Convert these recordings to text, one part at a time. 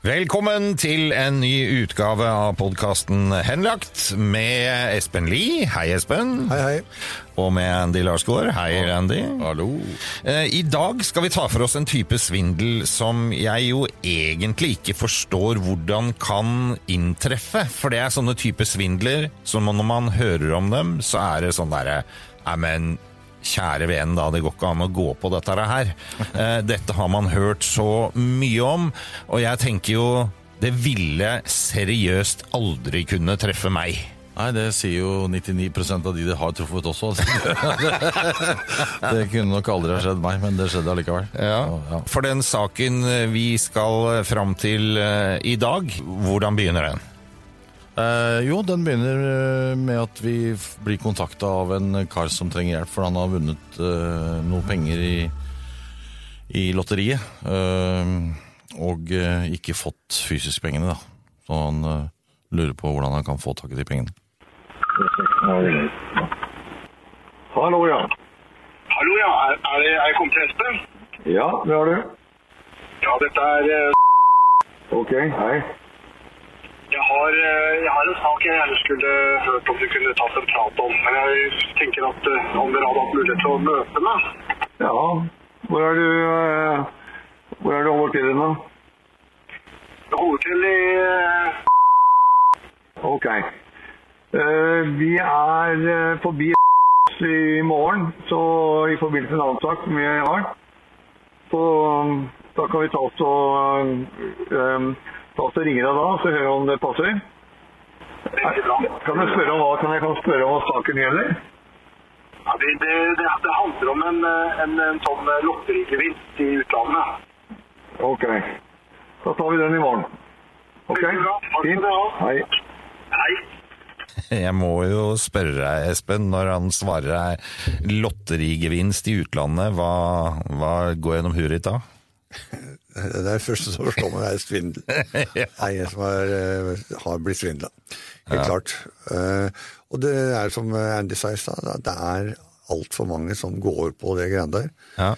Velkommen til en ny utgave av podkasten Henlagt med Espen Lie. Hei, Espen. Hei, hei. Og med Andy Larsgaard. Hei, Andy. Hallo. Eh, I dag skal vi ta for oss en type svindel som jeg jo egentlig ikke forstår hvordan kan inntreffe. For det er sånne type svindler som når man hører om dem, så er det sånn derre Nei, men Kjære vene, da. Det går ikke an å gå på dette her. Eh, dette har man hørt så mye om, og jeg tenker jo det ville seriøst aldri kunne treffe meg. Nei, det sier jo 99% av de det har truffet også. det kunne nok aldri ha skjedd meg, men det skjedde allikevel. Ja, ja. For den saken vi skal fram til eh, i dag, hvordan begynner den? Eh, jo, den begynner eh, med at vi blir kontakta av en kar som trenger hjelp, for han har vunnet eh, noe penger i, i lotteriet. Eh, og eh, ikke fått fysisk pengene, da. Så han eh, lurer på hvordan han kan få tak i de pengene. Hallo, ja. Hallo, ja. Er, er, det, er jeg kommet til Espen? Ja, det har du. Ja, dette er Ok, hei. Jeg har, eh, jeg har en sak jeg gjerne skulle hørt om du kunne tatt en prat om. Men jeg tenker at eh, om dere hadde hatt mulighet til å møte meg. Ja, hvor er du, eh, hvor er du holder til nå? Jeg holder til i Ok. Vi er forbi i morgen, så i forbindelse med en annen sak som vi har. Så da kan vi ta oss og, eh, så ringer jeg da, så hører jeg om det passer. Kan jeg spørre om hva, kan jeg kan spørre om hva saken gjelder? Ja, det, det, det, handler om en, en, en sånn lotterigevinst i utlandet. Ok. Da tar vi den i morgen. Ok? Fint. Hei. Hei. Jeg må jo spørre deg, Espen, når han svarer deg lotterigevinst i utlandet, hva, hva går gjennom huet ditt da? Det er det første som forstår meg, er svindel. Det er en som er, eh, har blitt svindla. Helt klart. Eh, Og det er som Andy sa i stad, det er altfor mange som går på det greiene der. Ja.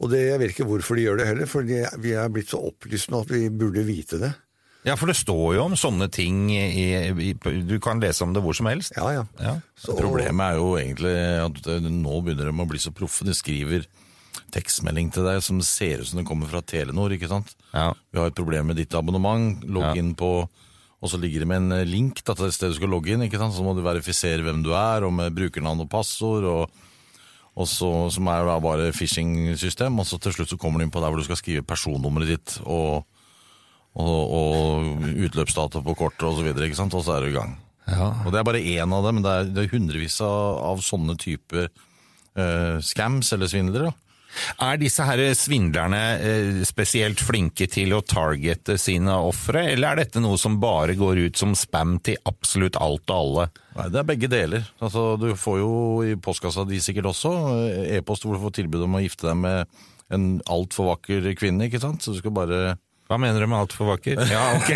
Og det, jeg vet ikke hvorfor de gjør det heller, for vi er blitt så opplyst nå at vi burde vite det. Ja, for det står jo om sånne ting i, i, Du kan lese om det hvor som helst. Ja, ja. Ja. Så, Problemet er jo egentlig at eh, nå begynner de å bli så proffe. De skriver tekstmelding til deg som ser ut som den kommer fra Telenor. ikke sant? Ja. Vi har et problem med ditt abonnement. Logg Ja. inn på Og så ligger det med en eh, link da, til et sted du skal logge inn. ikke sant? Så må du verifisere hvem du er, og med brukernavn og passord. og, og så, Som er da bare phishing-system. Og så til slutt så kommer du inn på der hvor du skal skrive personnummeret ditt og, og, og utløpsdato på kortet osv. Og, så og så er du i gang. Ja. Og det er bare én av dem, men det er, det er hundrevis av, av sånne typer eh, scams eller svindlere. da. Er disse her svindlerne eh, spesielt flinke til å targete sine ofre, eller er dette noe som bare går ut som spam til absolutt alt og alle? Nei, Det er begge deler. Altså, Du får jo i postkassa di sikkert også eh, e-post hvor du får tilbud om å gifte deg med en altfor vakker kvinne, ikke sant? Så du skal bare Hva mener du med altfor vakker? Ja, ok.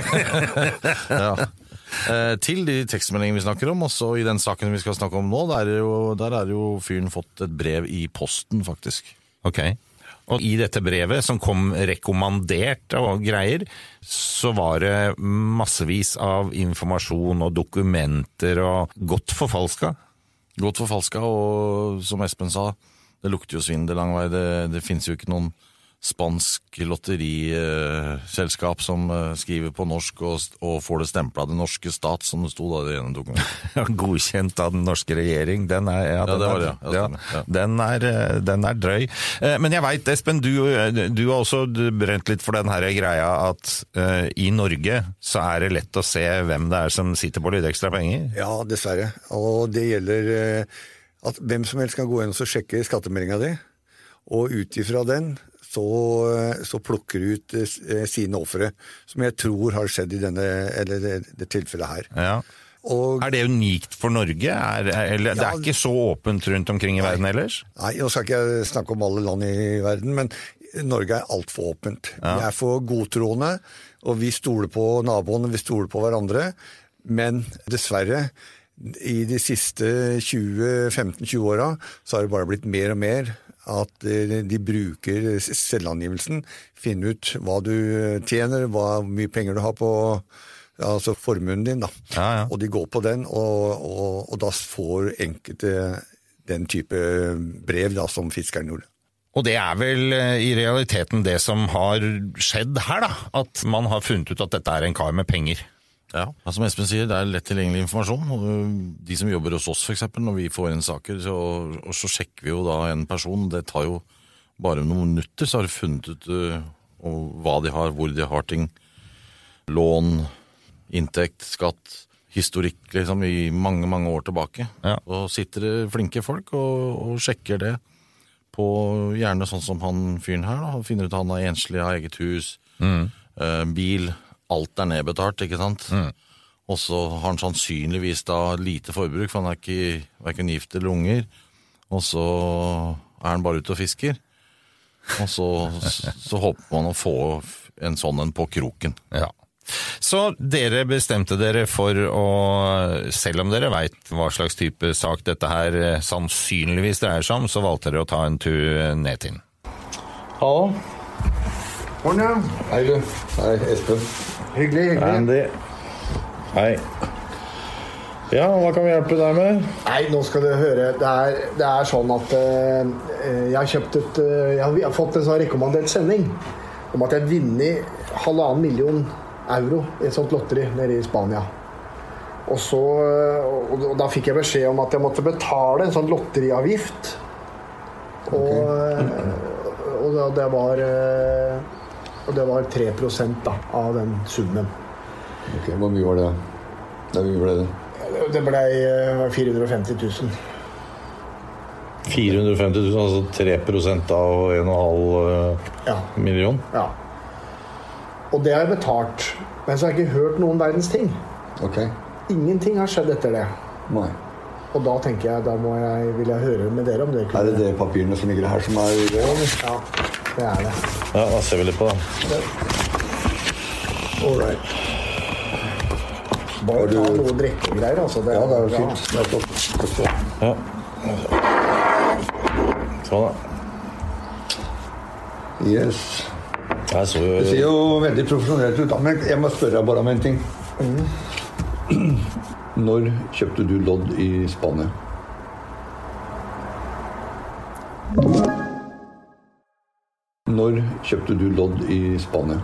ja. Eh, til de tekstmeldingene vi snakker om, også i den saken vi skal snakke om nå, der er jo, der er jo fyren fått et brev i posten, faktisk. Ok. Og i dette brevet, som kom rekommandert og greier, så var det massevis av informasjon og dokumenter og godt forfalska. Godt forfalska, og som Espen sa, det lukter jo svindel lang vei. Det, det finnes jo ikke noen spansk lotteriselskap som eh, skriver på norsk og, og får det stempla av den norske stat, som det sto da i det ene dokumentet. Godkjent av den norske regjering. Den er, ja, den det var er, det, ja. Ja, Den, er, eh, den er drøy. Eh, Men jeg veit, Espen, du, du har også brent litt for den her greia at uh, i Norge så er det lett å se hvem det er som sitter på litt ekstra penger. Ja, dessverre. Og det gjelder at hvem som helst kan gå inn og sjekke skattemeldinga di, og ut ifra den så, så plukker de ut eh, sine ofre. Som jeg tror har skjedd i denne, eller det, det tilfellet her. Ja. Og, Er det unikt for Norge? Er, eller, det er ikke så åpent rundt omkring i verden ellers? nei, nå skal ikke jeg snakke om alle land i verden, men Norge er altfor åpent. Vi er for godtroende, og vi stoler på naboene, vi stoler på hverandre. Men dessverre, i de siste 20-15-20 åra, så har det bare blitt mer og mer at eh, de bruker selvangivelsen, finne ut hva du tjener, hva mye penger du har på altså formuen din, da. Ja, ja. Og de går på den, og, og, og da får enkelte den type brev da, som fiskeren gjorde. Og det er vel eh, i realiteten det som har skjedd her, da. At man har funnet ut at dette er en kar med penger. Ja, Som Espen sier, det er lett tilgjengelig informasjon. De som jobber hos oss, f.eks., når vi får inn saker, så, og så sjekker vi jo da en person. Det tar jo bare noen minutter, så har de funnet ut uh, hva de har, hvor de har ting. Lån, inntekt, skatt, historikk liksom i mange, mange år tilbake. Ja. Og sitter det flinke folk og, og sjekker det på gjerne sånn som han fyren her. da, Finner ut at han er enslig, har eget hus, eh, bil. Alt er nedbetalt, ikke sant? Og så har han sannsynligvis da lite forbruk, for han er ikke verken gift eller unger. Og så er han bare ute og fisker. Og så, så håper man å få en sånn en på kroken. Ja. Så dere bestemte dere for å, selv om dere veit hva slags type sak dette her eh, sannsynligvis dreier seg om, så valgte dere å ta en tur ned til den. Hallo, Morgen, ja. Hei, du. Hei, Espen. Hyggelig, hyggelig. Andy. Hei. Ja, hva kan vi hjelpe deg med? Nei, nå skal du høre. Det er, det er sånn at uh, jeg har kjøpt et uh, Jeg har, jeg har fått en sånn rekommandert sending om at jeg har vunnet halvannen million euro i et sånt lotteri nede i Spania. Og, så, og, og da fikk jeg beskjed om at jeg måtte betale en sånn lotteriavgift. Og, eh, og da- det var eh, Og det var 3 da, av den summen. Ok, Hvor mye var det? Da vi ble det? Det ble eh, 450 000. 450 000, altså 3 av 1,5 Ja. million. Ja. Og det har jeg betalt. Men så har jeg ikke hørt noen verdens ting. Ok. Ingenting har skjedd etter det. Nei. Og da tenker jeg, da må jeg, vil jeg høre med dere om Er kunne det de papirene som ligger her som er det? Ja, det er det. Ja, da ser vi litt på det. All right. Bare du- ta noe drikkegreier, altså. Det, Ja, det er jo ja. fint. Det flott. Flott. Ja. Sånn, da. Yes. Jeg så Det ser jo veldig profesjonelt ut, men jeg må spørre deg bare om en ting. Når kjøpte du lodd i Spania? Når kjøpte du lodd i Spania?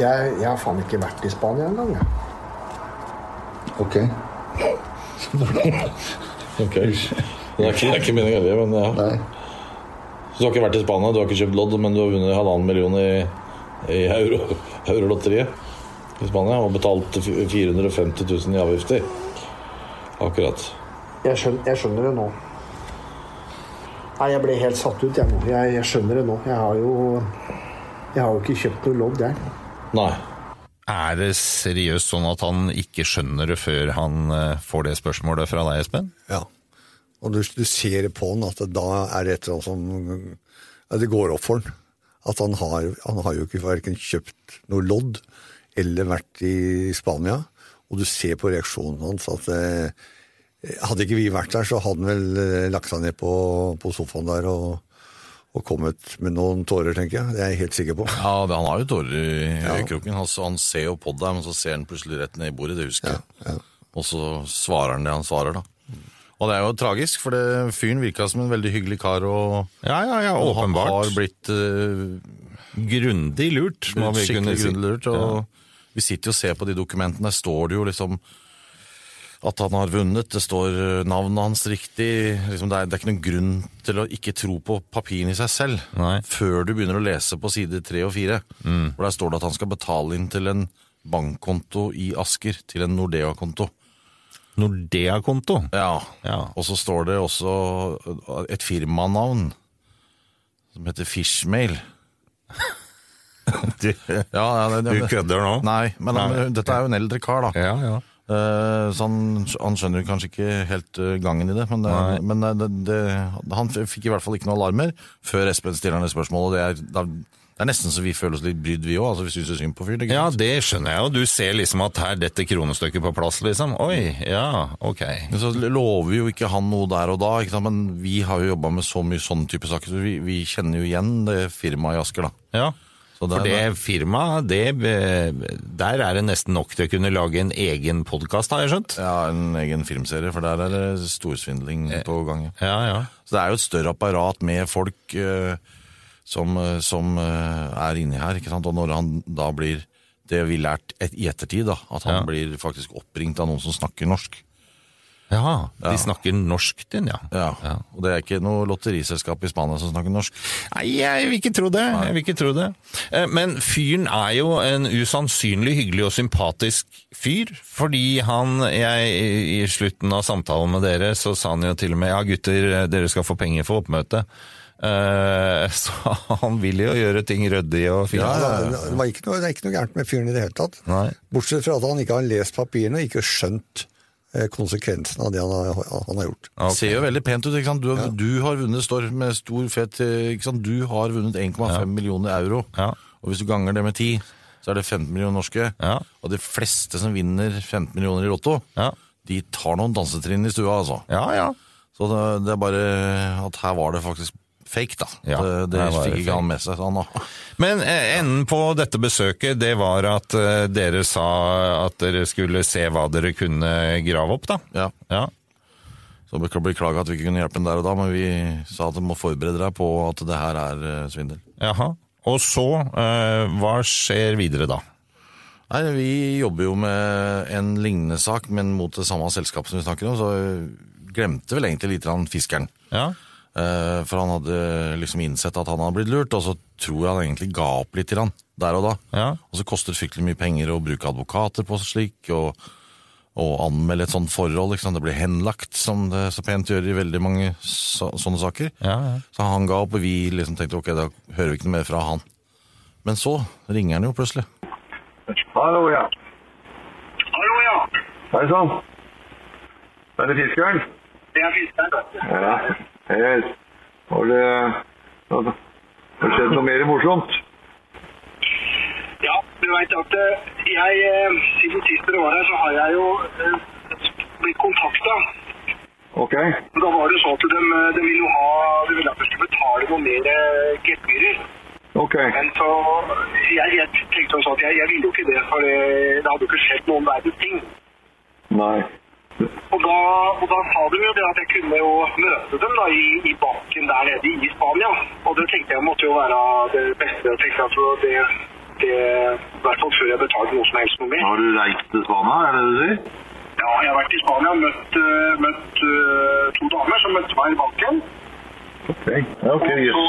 Jeg, jeg har faen ikke vært i Spania engang. jeg. Ok. Ok. Det er ikke, det er ikke meningen heller, men ja. Nei. Så du har ikke vært i Spania, du har ikke kjøpt lodd, men du har vunnet halvannen million i, i euro, eurolotteriet i Spania og betalt 450 000 i avgifter. Akkurat. Jeg skjønner, jeg skjønner det nå. Nei, jeg ble helt satt ut, jeg nå. Jeg, jeg skjønner det nå. Jeg har jo Jeg har jo ikke kjøpt noe lodd, jeg. Nei. Er det seriøst sånn at han ikke skjønner det før han eh, får det spørsmålet fra deg, Espen? Ja. Og du, du ser på han at da er det et eller annet som ja, Det går opp for han. At han har, han har jo ikke verken kjøpt noe lodd eller vært i Spania. Og du ser på reaksjonen hans at eh, hadde ikke vi vært der, så hadde han vel eh, lagt seg ned på, på sofaen der og, og kommet med noen tårer, tenker jeg. Det er jeg helt sikker på. Ja, det, Han har jo tårer i Ja. øyekroken. Han, han ser jo på deg, men så ser han plutselig rett ned i bordet. Det husker jeg. Og så svarer han det han svarer, da. Og det er jo tragisk, for det, fyren virka som en veldig hyggelig kar. og... Ja, ja, ja, Og han har blitt uh, Grundig lurt, må vi kunne skikkelig si. grundig lurt. Og Vi sitter jo og ser på de dokumentene. Der står det jo liksom at han har vunnet. Det står eh, navnet hans riktig. Liksom det, er, det er ikke noen grunn til å ikke tro på papirene i seg selv Nei. før du begynner å lese på side tre og fire. For der står det at han skal betale inn til en bankkonto i Asker, til en Nordea-konto. Nordea-konto. Ja. Ja. Og så står det også et firmanavn som heter Fishmail. Du, Ja, ja, det, du kødder nå? Nei, men Nei. dette er jo en eldre kar, da. Ja, ja. Eh, så han, han skjønner kanskje ikke helt eh, gangen i det. Men, det, men det, det, han fikk i hvert fall ikke noen alarmer før Espen stiller. Og det er, da- det er nesten så vi føler oss litt brydd, vi òg. Altså, vi syns synd på fyren. Ja, det skjønner jeg jo. Du ser liksom at her detter kronestykket på plass, liksom. Oi, ja, ok. Men Så lover jo ikke han noe der og da, men vi har jo jobba med så mye sånn type saker, så vi, vi kjenner jo igjen det firmaet i Asker, da. Ja. Så For det firmaet, eh, der er det nesten nok til å kunne lage en egen podkast, har jeg skjønt? Ja, en egen filmserie, for der er det storsvindling på gang. ja. Ja, ja. Så det er jo et større apparat med folk uh, som, eh, som uh, er inni her, ikke sant? Og når han da blir det vi lært et, i ettertid, da, at han Ja. blir faktisk oppringt av noen som snakker norsk. Ja, de snakker norsk, din, ja. Ja, Og det er ikke noe lotteriselskap i Spania som snakker norsk. Nei, jeg vil ikke tro det. Jeg vil ikke tro det. Eh, Men fyren er jo en usannsynlig hyggelig og sympatisk fyr, fordi han jeg, I slutten av samtalen med dere så sa han jo til og med ja, gutter, dere skal få penger for oppmøte. Eh, Så han vil jo gjøre ting ryddig og fint. Ja, det, var ikke noe, det er ikke noe gærent med fyren i det hele tatt. Nei. Bortsett fra at han ikke har lest papirene og ikke skjønt eh, konsekvensen av det han har, han har gjort. Okay. Ser jo veldig pent ut. ikke sant? Du, du har vunnet, står med stor fett eh, ikke sant? Du har vunnet 1,5 millioner euro. Ja. Og hvis du ganger det med 10, så er det 15 millioner norske. Ja. Og de fleste som vinner 15 millioner i Lotto, Ja. de tar noen dansetrinn i stua, altså. Ja, ja. Så det, det er bare at her var det faktisk fake, da. Ja, det det fikk ikke han med seg. Sånn, Men eh, enden på dette besøket, det var at eh, dere sa at dere skulle se hva dere kunne grave opp, da. ja. Ja. Så bekl- beklager at vi ikke kunne hjelpe ham der og da, men vi sa at du må forberede deg på at det her er eh, svindel. Jaha. Og så, hva skjer videre da? Nei, Vi jobber jo med en lignende sak, men mot det samme selskapet som vi snakker om, så glemte vel egentlig litt fiskeren. Ja. Eh, For han hadde liksom innsett at han hadde blitt lurt, og så tror jeg han egentlig ga opp litt til han der og da. Ja. Og så koster det fryktelig mye penger å bruke advokater på slik, og, og anmelde et sånt forhold. Liksom. Det blir henlagt, som det så pent gjør i veldig mange så, sånne saker. Ja, ja. Så han ga opp, og vi liksom tenkte ok, da hører vi ikke noe mer fra han. Men så ringer han jo plutselig. Hallo, ja. Hallo, ja. Hei sann. Er det fiskeren? Det er fiskeren. Ja. Hei. Har det, har det skjedd noe mer morsomt? Ja, du vet at eh, jeg, eh, siden sist dere var her, så har jeg jo eh, blitt kontakta. Ok. Da var det så at de, de ville ha, de ville at vi skulle betale noe mer gebyrer. Ok. Men så, jeg, jeg tenkte også at jeg, jeg ville jo ikke det, for det, det hadde jo ikke skjedd noen verdens ting. Nei. Og da, og da sa de jo det at jeg kunne jo møte dem da i, i banken der nede i Spania. Og det tenkte jeg måtte jo være det beste. Jeg tenkte at det, det, i hvert fall før jeg betalte noe som helst noe mer. Har du reist til Spania, er det det du sier? Ja, jeg har vært i Spania og møtt, øh, møtt øh, to damer som møtte meg i banken. Ok. Ok. Yes,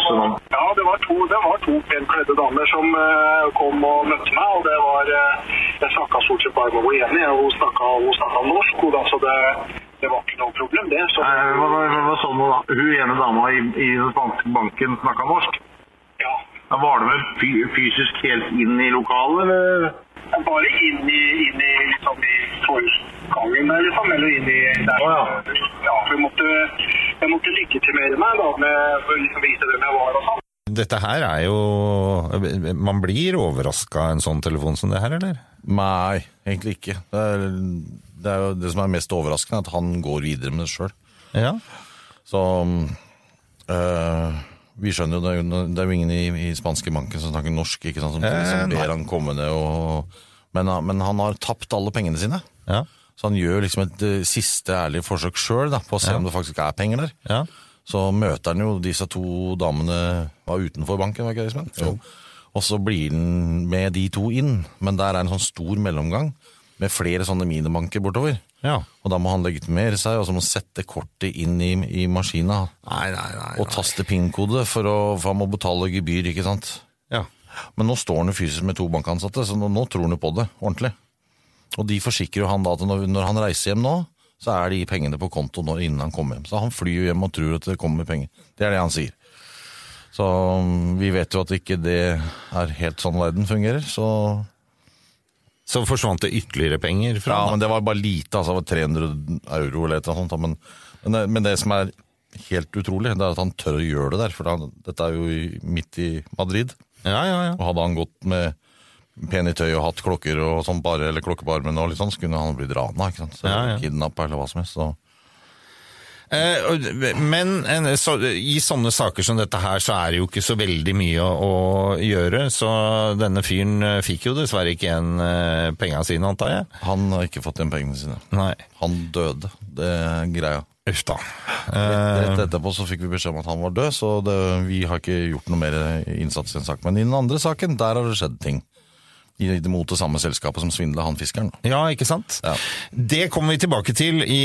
ja, det var to, det var to pent kledde damer som øh, kom og møtte meg, og det var Jeg snakka stort sett jo enig. hun snakka, norsk, hun da, så det, det var ikke noe problem, det. Så, Hva, hva, hva du nå da? Hun ene dama i, i den spanske banken snakka norsk? ja. Da Var det vel fysisk helt inn i lokalet, eller? Bare inn i, inn i, liksom, i forgangen, liksom, eller inn i der. Oh, ja. ja, for jeg måtte, jeg måtte legitimere meg da, med, å liksom vise hvem jeg var og sånn. Dette her er jo Man blir overraska av en sånn telefon som det her, eller? Nei, egentlig ikke. Det er, det er jo det som er mest overraskende, at han går videre med det sjøl. Ja. Så øh, vi skjønner jo, det er det er jo ingen i, i spanske banken som snakker norsk, ikke sant, som, Eh, som ber han komme ned og men, men han har tapt alle pengene sine. Ja. Så han gjør liksom et eh, siste ærlig forsøk sjøl på å se om det faktisk er penger der. Ja. Så møter han jo disse to damene var utenfor banken, var ikke det? Jo. Og så blir han med de to inn, men der er en sånn stor mellomgang med flere sånne minibanker bortover. ja. Og da må han legitimere seg, og så må han sette kortet inn i, i maskina. Nei, nei, nei. Og taste PIN-kode, for, for han må betale gebyr, ikke sant? Ja. Men nå står han jo fysisk med to bankansatte, så nå, nå tror han jo på det, ordentlig. Og de forsikrer jo han da at når, når han reiser hjem nå, så er de pengene på konto når, innen han kommer hjem. Så han flyr hjem og tror at det kommer penger. Det er det han sier. Så mm, vi vet jo at ikke det er helt sånn verden fungerer, så Så forsvant det ytterligere penger fra Ja, men det var bare lite, altså det var 300 euro eller annet sånt. Men, men, det, men det som er helt utrolig, det er at han tør å gjøre det der. For han, dette er jo midt i Madrid. Ja, ja, ja. Og hadde han gått med pen i tøy og hatt klokker og sånn bare, eller klokke på armen og litt sånn, så kunne han blitt rana, ikke sant. Så, Ja, ja. Kidnappa eller hva som helst. Så. Eh, Men en- så, i sånne saker som dette her, så er det jo ikke så veldig mye å, å gjøre. Så denne fyren eh, fikk jo dessverre ikke igjen eh, penga sine, antar jeg. Han har ikke fått igjen pengene sine. Nei. Han døde, det er greia. Uff da. Rett etterpå så fikk vi beskjed om at han var død, så det, vi har ikke gjort noe mer innsats i en sak. Men i den andre saken, der har det skjedd ting. I, mot det samme selskapet som svindla han fiskeren. Ja, ikke sant? Ja. Det kommer vi tilbake til i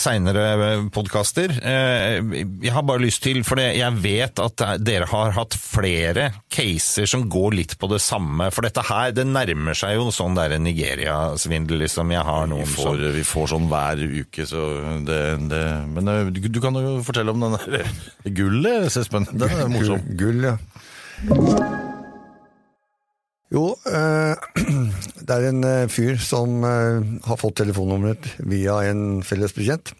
seinere podkaster. Jeg har bare lyst til, for jeg vet at dere har hatt flere caser som går litt på det samme. For dette her, det nærmer seg jo sånn der Nigeria-svindel, liksom. Jeg har Vi får, som vi får sånn hver uke, så det, det Men eh, du, du kan jo fortelle om den der gullet, Espen. Den er morsom. Gull, ja. Jo, eh, det er en eh, fyr som eh, har fått telefonnummeret via en felles bekjent.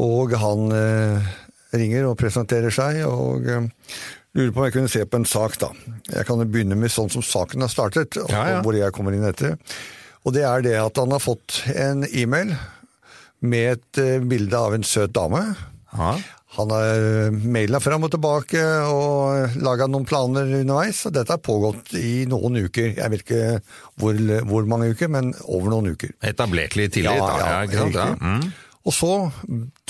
Og han eh, ringer og presenterer seg, og lurer på om jeg kunne se på en sak, da. Jeg kan jo begynne med sånn som saken har startet, og Ja, ja. hvor jeg kommer inn etter. Og det er det at han har fått en e-mail med et bilde av en søt dame. ja. Han har maila fram og tilbake og laga noen planer underveis, og dette har pågått i noen uker. Jeg vet ikke hvor, hvor mange uker, men over noen uker. Etablert litt tillit, Ja, ja, Ja, sant? Ja. Mm. Og så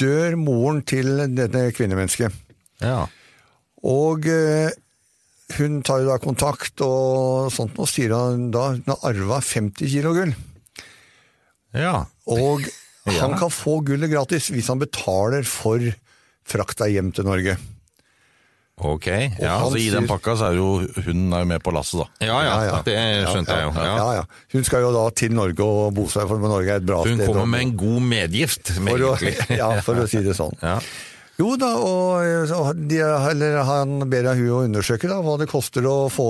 dør moren til dette kvinnemennesket. ja. Og eh, hun tar jo da kontakt og sånt, og sier han da hun har arva 50 kilo gull. ja. Og han kan få gullet gratis hvis han betaler for frakta hjem til Norge. Ok. Ja, Altså, I den pakka så er jo hun er med på lasset, da. ja, ja, Ja, ja. det skjønte jeg jo. Ja, Ja. ja. Hun skal jo da til Norge og bo seg, for Norge er et bra sted. Hun kommer med en god medgift, for å, ja, for å si det sånn. Ja. Jo da, og og de, eller han ber jeg hun å undersøke da, hva det koster å få,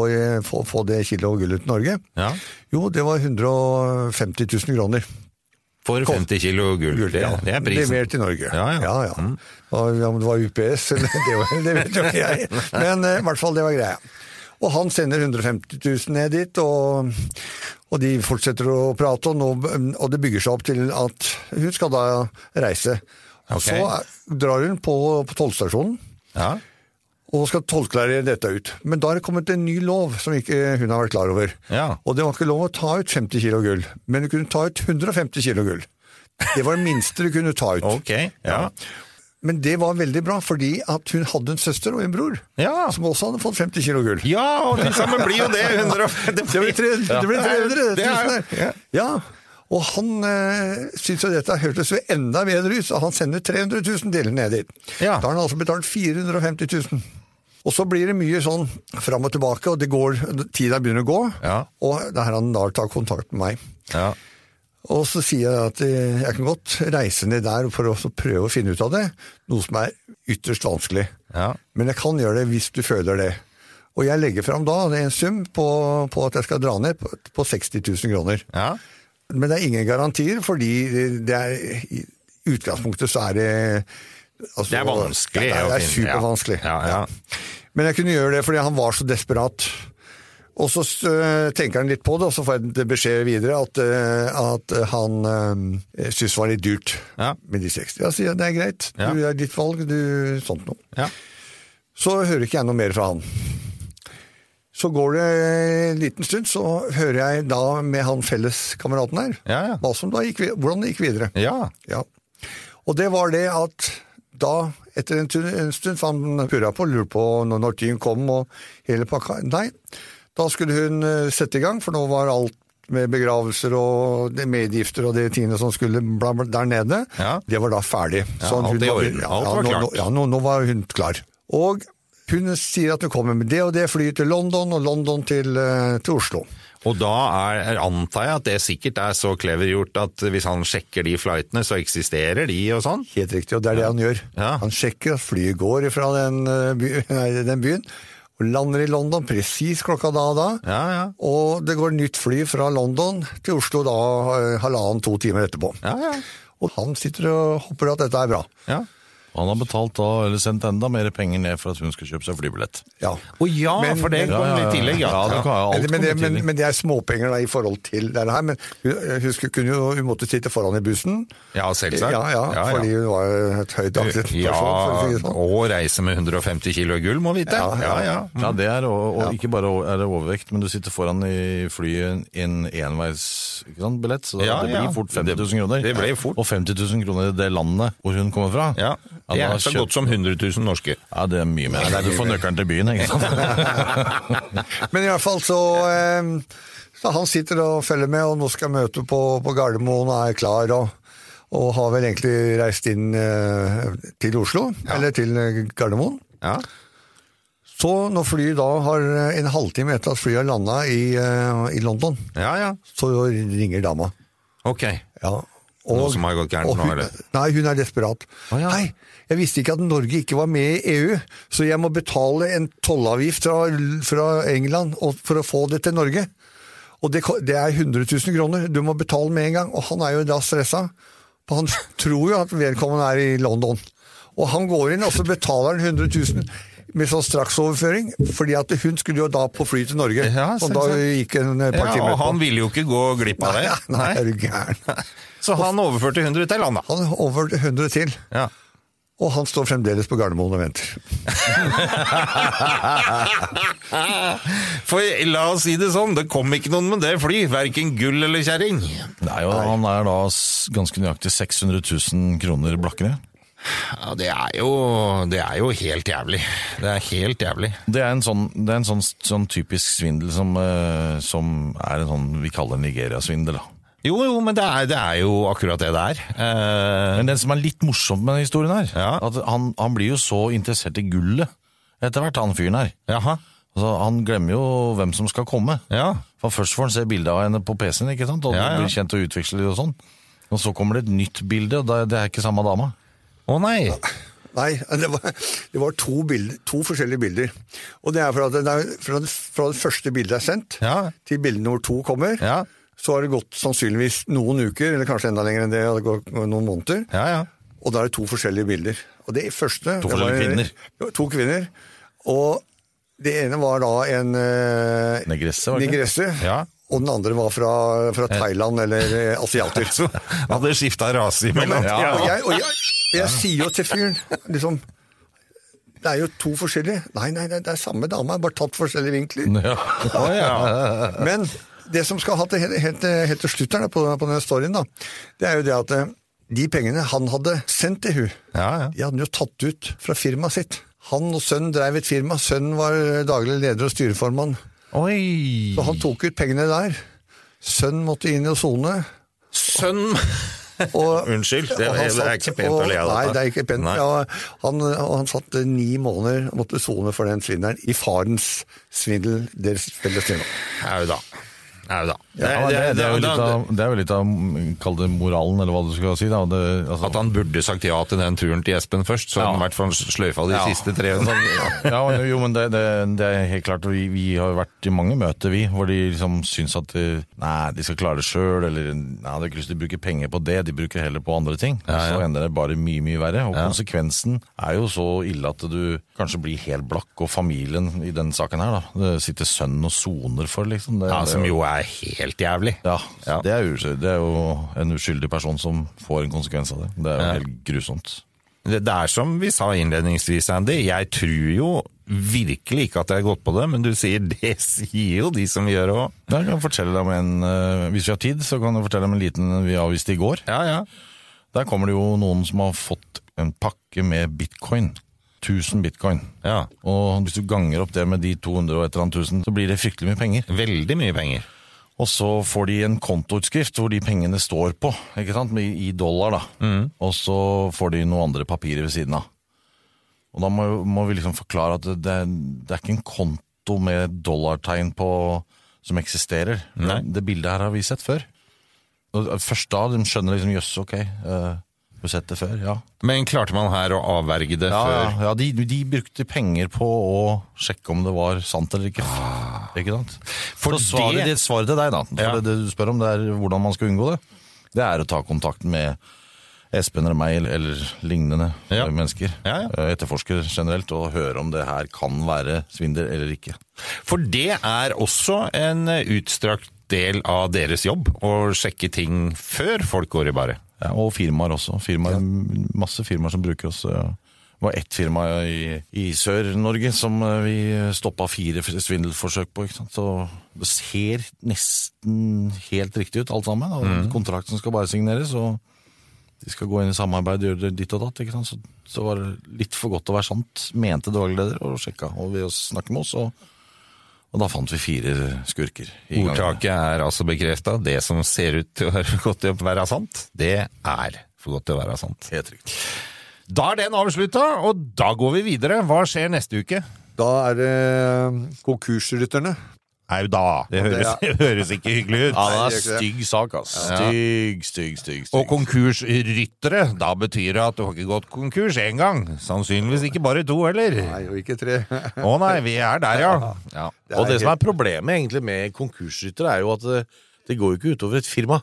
få, få det kilo gullet til Norge. Ja. Jo, det var 150 000 kroner. For 50 kilo gull. Gull, ja. det er prisen. Levert til Norge. Ja, ja. ja, ja. Og Om det var UPS, eller det, var, det vet jo ikke jeg. Men eh, i hvert fall, det var greia. Og han sender 150 000 ned dit, og, og de fortsetter å prate, og, nå, og det bygger seg opp til at hun skal da reise. Okay. Så drar hun på, på tollstasjonen Ja. Og skal tollklarere dette ut. Men da er det kommet en ny lov som ikke hun har vært klar over. Ja. Og det var ikke lov å ta ut 50 kilo gull, men du kunne ta ut 150 kilo gull. Det var det minste du kunne ta ut. Ok, ja. Men det var veldig bra, fordi at hun hadde en søster og en bror Ja. som også hadde fått 50 kilo gull. Ja, og til sammen blir jo det 150 Det blir ble 300 det ble 300 Det er- 000 der. ja. Ja. Og han øh, syns jo dette hørtes jo enda bedre ut, så han sender 300 000 deler ned dit. Ja. Da har han altså betalt 450 000. Og så blir det mye sånn fram og tilbake, og det går, tida begynner å gå. Ja. Og det er han da tar kontakt med meg. Ja. Og så sier jeg at eh, jeg kan godt reise ned der for å prøve å finne ut av det, noe som er ytterst vanskelig. Ja. Men jeg kan gjøre det hvis du føler det. Og jeg legger fram da en sum på, på at jeg skal dra ned på, på 60 000 kroner. Ja. Men det er ingen garantier, fordi det er, i utgangspunktet så er det altså, Det er vanskelig Ja, det er finne, supervanskelig. ja. Ja. Men jeg kunne gjøre det fordi han var så desperat. Og så øh, tenker han litt på det, og så får jeg beskjed videre at, øh, at han øh, syntes det var litt dyrt Ja. med de 60. Jeg sier det er greit, du er ditt valg, du sånt noe. Ja. Så hører ikke jeg noe mer fra han. Så går det en liten stund, så hører jeg da med han felleskameraten her, Ja, ja. hvordan det gikk videre. Ja. Ja. Og det var det at da, etter en stund, en stund for han purra på, lurte på når tiden kom og hele pakka Nei, da skulle hun eh, sette i gang, for nå var alt med begravelser og medgifter og de tingene som skulle bla, bla, der nede, Ja. det var da ferdig. Ja, hun alt var- ja, Alt var klart. Nå, ja, nå, nå var hun klar. Og hun sier at hun kommer med det og det flyet til London, og London til, eh, til Oslo. Og da er, antar jeg at det sikkert er så clevergjort at hvis han sjekker de flightene, så eksisterer de og sånn? Helt riktig, og det er det han gjør. Ja. Han sjekker at flyet går fra den, eh, by, nei, den byen, og lander i London presis klokka da og da. Ja, ja. Og det går nytt fly fra London til Oslo da eh, halvannen-to timer etterpå. Ja, ja. Og han sitter og håper at dette er bra. ja. Han har betalt da, eller sendt enda mer penger ned for at hun skal kjøpe seg flybillett. Ja. Å ja, Men- for det kom Ja, ja, litt i tillegg, ja. Ja, det kan, alt Men, men, det, kommer men, men det er småpenger da i forhold til det her. Men hun, hun skulle, kunne jo, hun måtte sitte foran i bussen. Ja, selvsagt. Ja, ja, Ja, ja. fordi hun var et høyt ansikt. Ja, si sånn. og reise med 150 kilo gull, må vite. Ja, Ja, ja. ja. Ja, det er, og, og ikke bare er det overvekt, men du sitter foran i flyet i en enveisbillett, så Ja, det ja. blir fort 50 000 kroner. Det ble fort. Og 50 000 kroner i det landet hvor hun kommer fra. ja. Det er så godt som 100 000 norske. Ja, det er mye mer. du får nøkkelen til byen, ikke sant? Men i hvert fall så, eh, så Han sitter og følger med, og nå skal møte på, på Gardermoen og er klar. og og har vel egentlig reist inn eh, til Oslo, eller til eh, Gardermoen. Ja. Så når flyet da har en halvtime etter at flyet har landa i, eh, i London, ja, ja. så ringer dama. Ok. Ja. Noe som har gått gærent og nå, eller? Nei, hun er desperat. Å, ja. Nei, jeg visste ikke at Norge ikke var med i EU, så jeg må betale en tollavgift fra, fra England og- for å få det til Norge. Og det, det er 100 000 kroner, du må betale med en gang. Og han er jo da stressa, han tror jo at vedkommende er i London. Og han går inn, og så betaler han 100 000 med sånn straksoverføring, fordi at hun skulle jo da på fly til Norge. Ja, og da gikk en par Ja, timer og han ville jo ikke gå glipp av det. Nei, nei, er du gæren. Så han overførte 100 til han, da. Han overførte 100 til. Ja. Og han står fremdeles på Gardermoen og venter. For la oss si det sånn, det kom ikke noen med det fly, verken gull eller kjerring. Nei, og han er da ganske nøyaktig 600 000 kroner blakkere. Ja, det er jo, det er jo helt jævlig. Det er helt jævlig. Det er en sånn, det er en sånn, sånn typisk svindel som, eh, som er en sånn vi kaller Nigeria-svindel. Jo, jo, men det er, det er jo akkurat det det er. Eh, Men det som er litt morsomt med historien her, Ja. at han, han blir jo så interessert i gullet etter hvert, han fyren her. jaha. Altså, han glemmer jo hvem som skal komme. Ja. For Først får han se bilde av henne på PC-en, ikke sant? og Ja, ja. blir kjent og utveksler og sånn. Og så kommer det et nytt bilde, og det er ikke samme dama. Å nei. Nei, det var, det var to, bilder, to forskjellige bilder. Og det er fra, det fra, det, fra det første bildet er sendt, Ja. til bilde nummer to kommer. Ja. Så har det gått sannsynligvis noen uker, eller kanskje enda lenger enn det, det gått noen måneder. Ja, ja. Og da er det to forskjellige bilder. Og det første To forskjellige kvinner. To kvinner. Og det ene var da en eh, Negresse, var det negresse, Ja. og den andre var fra, fra Thailand eller eh, asiater. Så hadde skifta rase imellom. Ja. Og, jeg, og jeg, jeg sier jo til fyren liksom Det er jo to forskjellige Nei, nei, nei, det er samme dame, bare tatt forskjellige vinkler. Ja. Ja, ja. Men det som skal ha til helt, helt, helt til slutt her på, på denne storyen, da, det er jo det at eh, de pengene han hadde sendt til hun, Ja, ja. de hadde han jo tatt ut fra firmaet sitt. Han og sønnen drev et firma. Sønnen var daglig leder og styreformann. Oi! Så han tok ut pengene der. Sønnen måtte inn i sone. Sønn Og, Unnskyld, det, og han det er ikke pent å le av dette. Nei, det er ikke pent. Ja, han, han satt ni måneder og måtte sone for den svindelen i farens svindel, deres felles svindel. Au da. Au da. Ja, det, det, er jo litt av, det litt av kall det moralen, eller hva du skal si. altså, At han burde sagt ja til den turen til Espen først, så Ja. hadde han i hvert fall sløyfa de Ja. siste tre. ja, jo, men det, er helt klart. Vi, vi har vært i mange møter, vi, hvor de liksom syns at de, nei, de skal klare det sjøl, eller nei, de har ikke lyst til å bruke penger på det, de bruker heller på andre ting. Så ender det bare mye, mye verre. Og konsekvensen er jo så ille at du kanskje blir helt blakk, og familien i denne saken her, da. Det sitter sønnen og soner for, liksom. Det, Ja, som jo er helt jævlig. ja, Ja. Det, er det er jo en uskyldig person som får en konsekvens av det. Det er jo Ja. helt grusomt. Det, det er som vi sa innledningsvis, Andy. Jeg tror jo virkelig ikke at jeg har gått på det, men du sier det sier jo de som gjør det òg. Jeg kan fortelle deg om en, eh, Hvis vi har tid, så kan jeg fortelle om en liten vi avviste i går. Ja, ja. Der kommer det jo noen som har fått en pakke med bitcoin. 1000 bitcoin. ja. Og hvis du ganger opp det med de 200 og et eller annet tusen, så blir det fryktelig mye penger. Veldig mye penger. Og så får de en kontoutskrift hvor de pengene står på, ikke sant, i dollar da. Og så får de noen andre papirer ved siden av. Og da må, må vi liksom forklare at det, det, er, ikke en konto med dollartegn på som eksisterer. Det bildet her har vi sett før. Og Først da de skjønner liksom jøss, ok, uh, vi har sett det før, ja. Men klarte man her å avverge det Ja, før? ja, ja de, de brukte penger på å sjekke om det var sant eller ikke. Ikke sant? For Så svaret, det- svaret til deg, da, for Ja. det, det du spør om, det er hvordan man skal unngå det. Det er å ta kontakt med Espen eller meg eller, lignende Ja. mennesker. Ja, ja. Etterforsker generelt, og høre om det her kan være svindel eller ikke. For det er også en utstrakt del av deres jobb, å sjekke ting før folk går i baret. Ja, og firmaer også. Firmaer, Masse firmaer som bruker oss. Det var ett firma i, i Sør-Norge som eh, vi stoppa fire svindelforsøk på. Så det ser nesten helt riktig ut alt sammen. Og Kontrakten skal bare signeres, og de skal gå inn i samarbeid og gjøre det ditt og datt. Så, så var det litt for godt til å være sant, mente dagleder, leder, og sjekka. Og ved å snakke med oss, og, og da fant vi fire skurker. i. Ordtaket er altså bekrefta. Det som ser ut til å være godt til å være sant, det er for godt til å være sant. Helt riktig. Da er den avslutta, og da går vi videre. Hva skjer neste uke? Da er det eh, konkursrytterne. Au da! Det høres, høres ikke hyggelig ut. Ja, det er det det. stygg sak, ass. Stygg, stygg, stygg. stygg. Og konkursryttere, da betyr det at du har ikke gått konkurs én gang. Sannsynligvis ikke bare to heller. Nei, og ikke tre. Å nei, vi er der, ja. ja. Og er det som er problemet egentlig med konkursryttere, er jo at det, det går jo ikke utover et firma.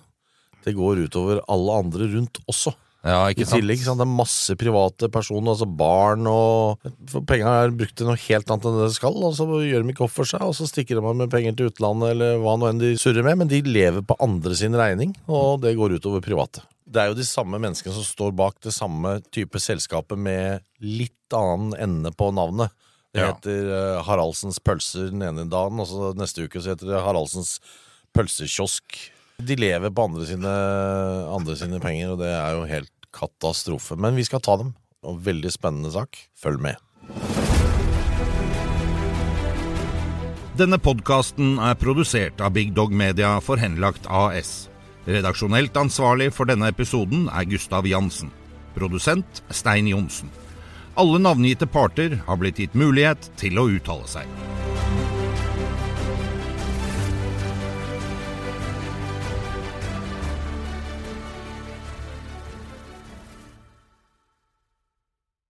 Det går utover alle andre rundt også. Ja, I ikke sant? tillegg, sant? Det er masse private personer, altså barn og penga er brukt til noe helt annet enn det det skal, og så gjør de ikke opp for seg, og så stikker de av med penger til utlandet eller hva nå enn de surrer med, men de lever på andre sin regning, og det går utover private. Det er jo de samme menneskene som står bak det samme type selskapet med litt annen ende på navnet. Det heter ja. Haraldsens pølser den ene dagen, og så neste uke så heter det Haraldsens pølsekiosk. De lever på andre sine, andre sine penger, og det er jo helt katastrofe. Men vi skal ta dem. Og veldig spennende sak. Følg med. Denne podkasten er produsert av Big Dog Media for Henlagt AS. Redaksjonelt ansvarlig for denne episoden er Gustav Jansen. Produsent Stein Johnsen. Alle navngitte parter har blitt gitt mulighet til å uttale seg.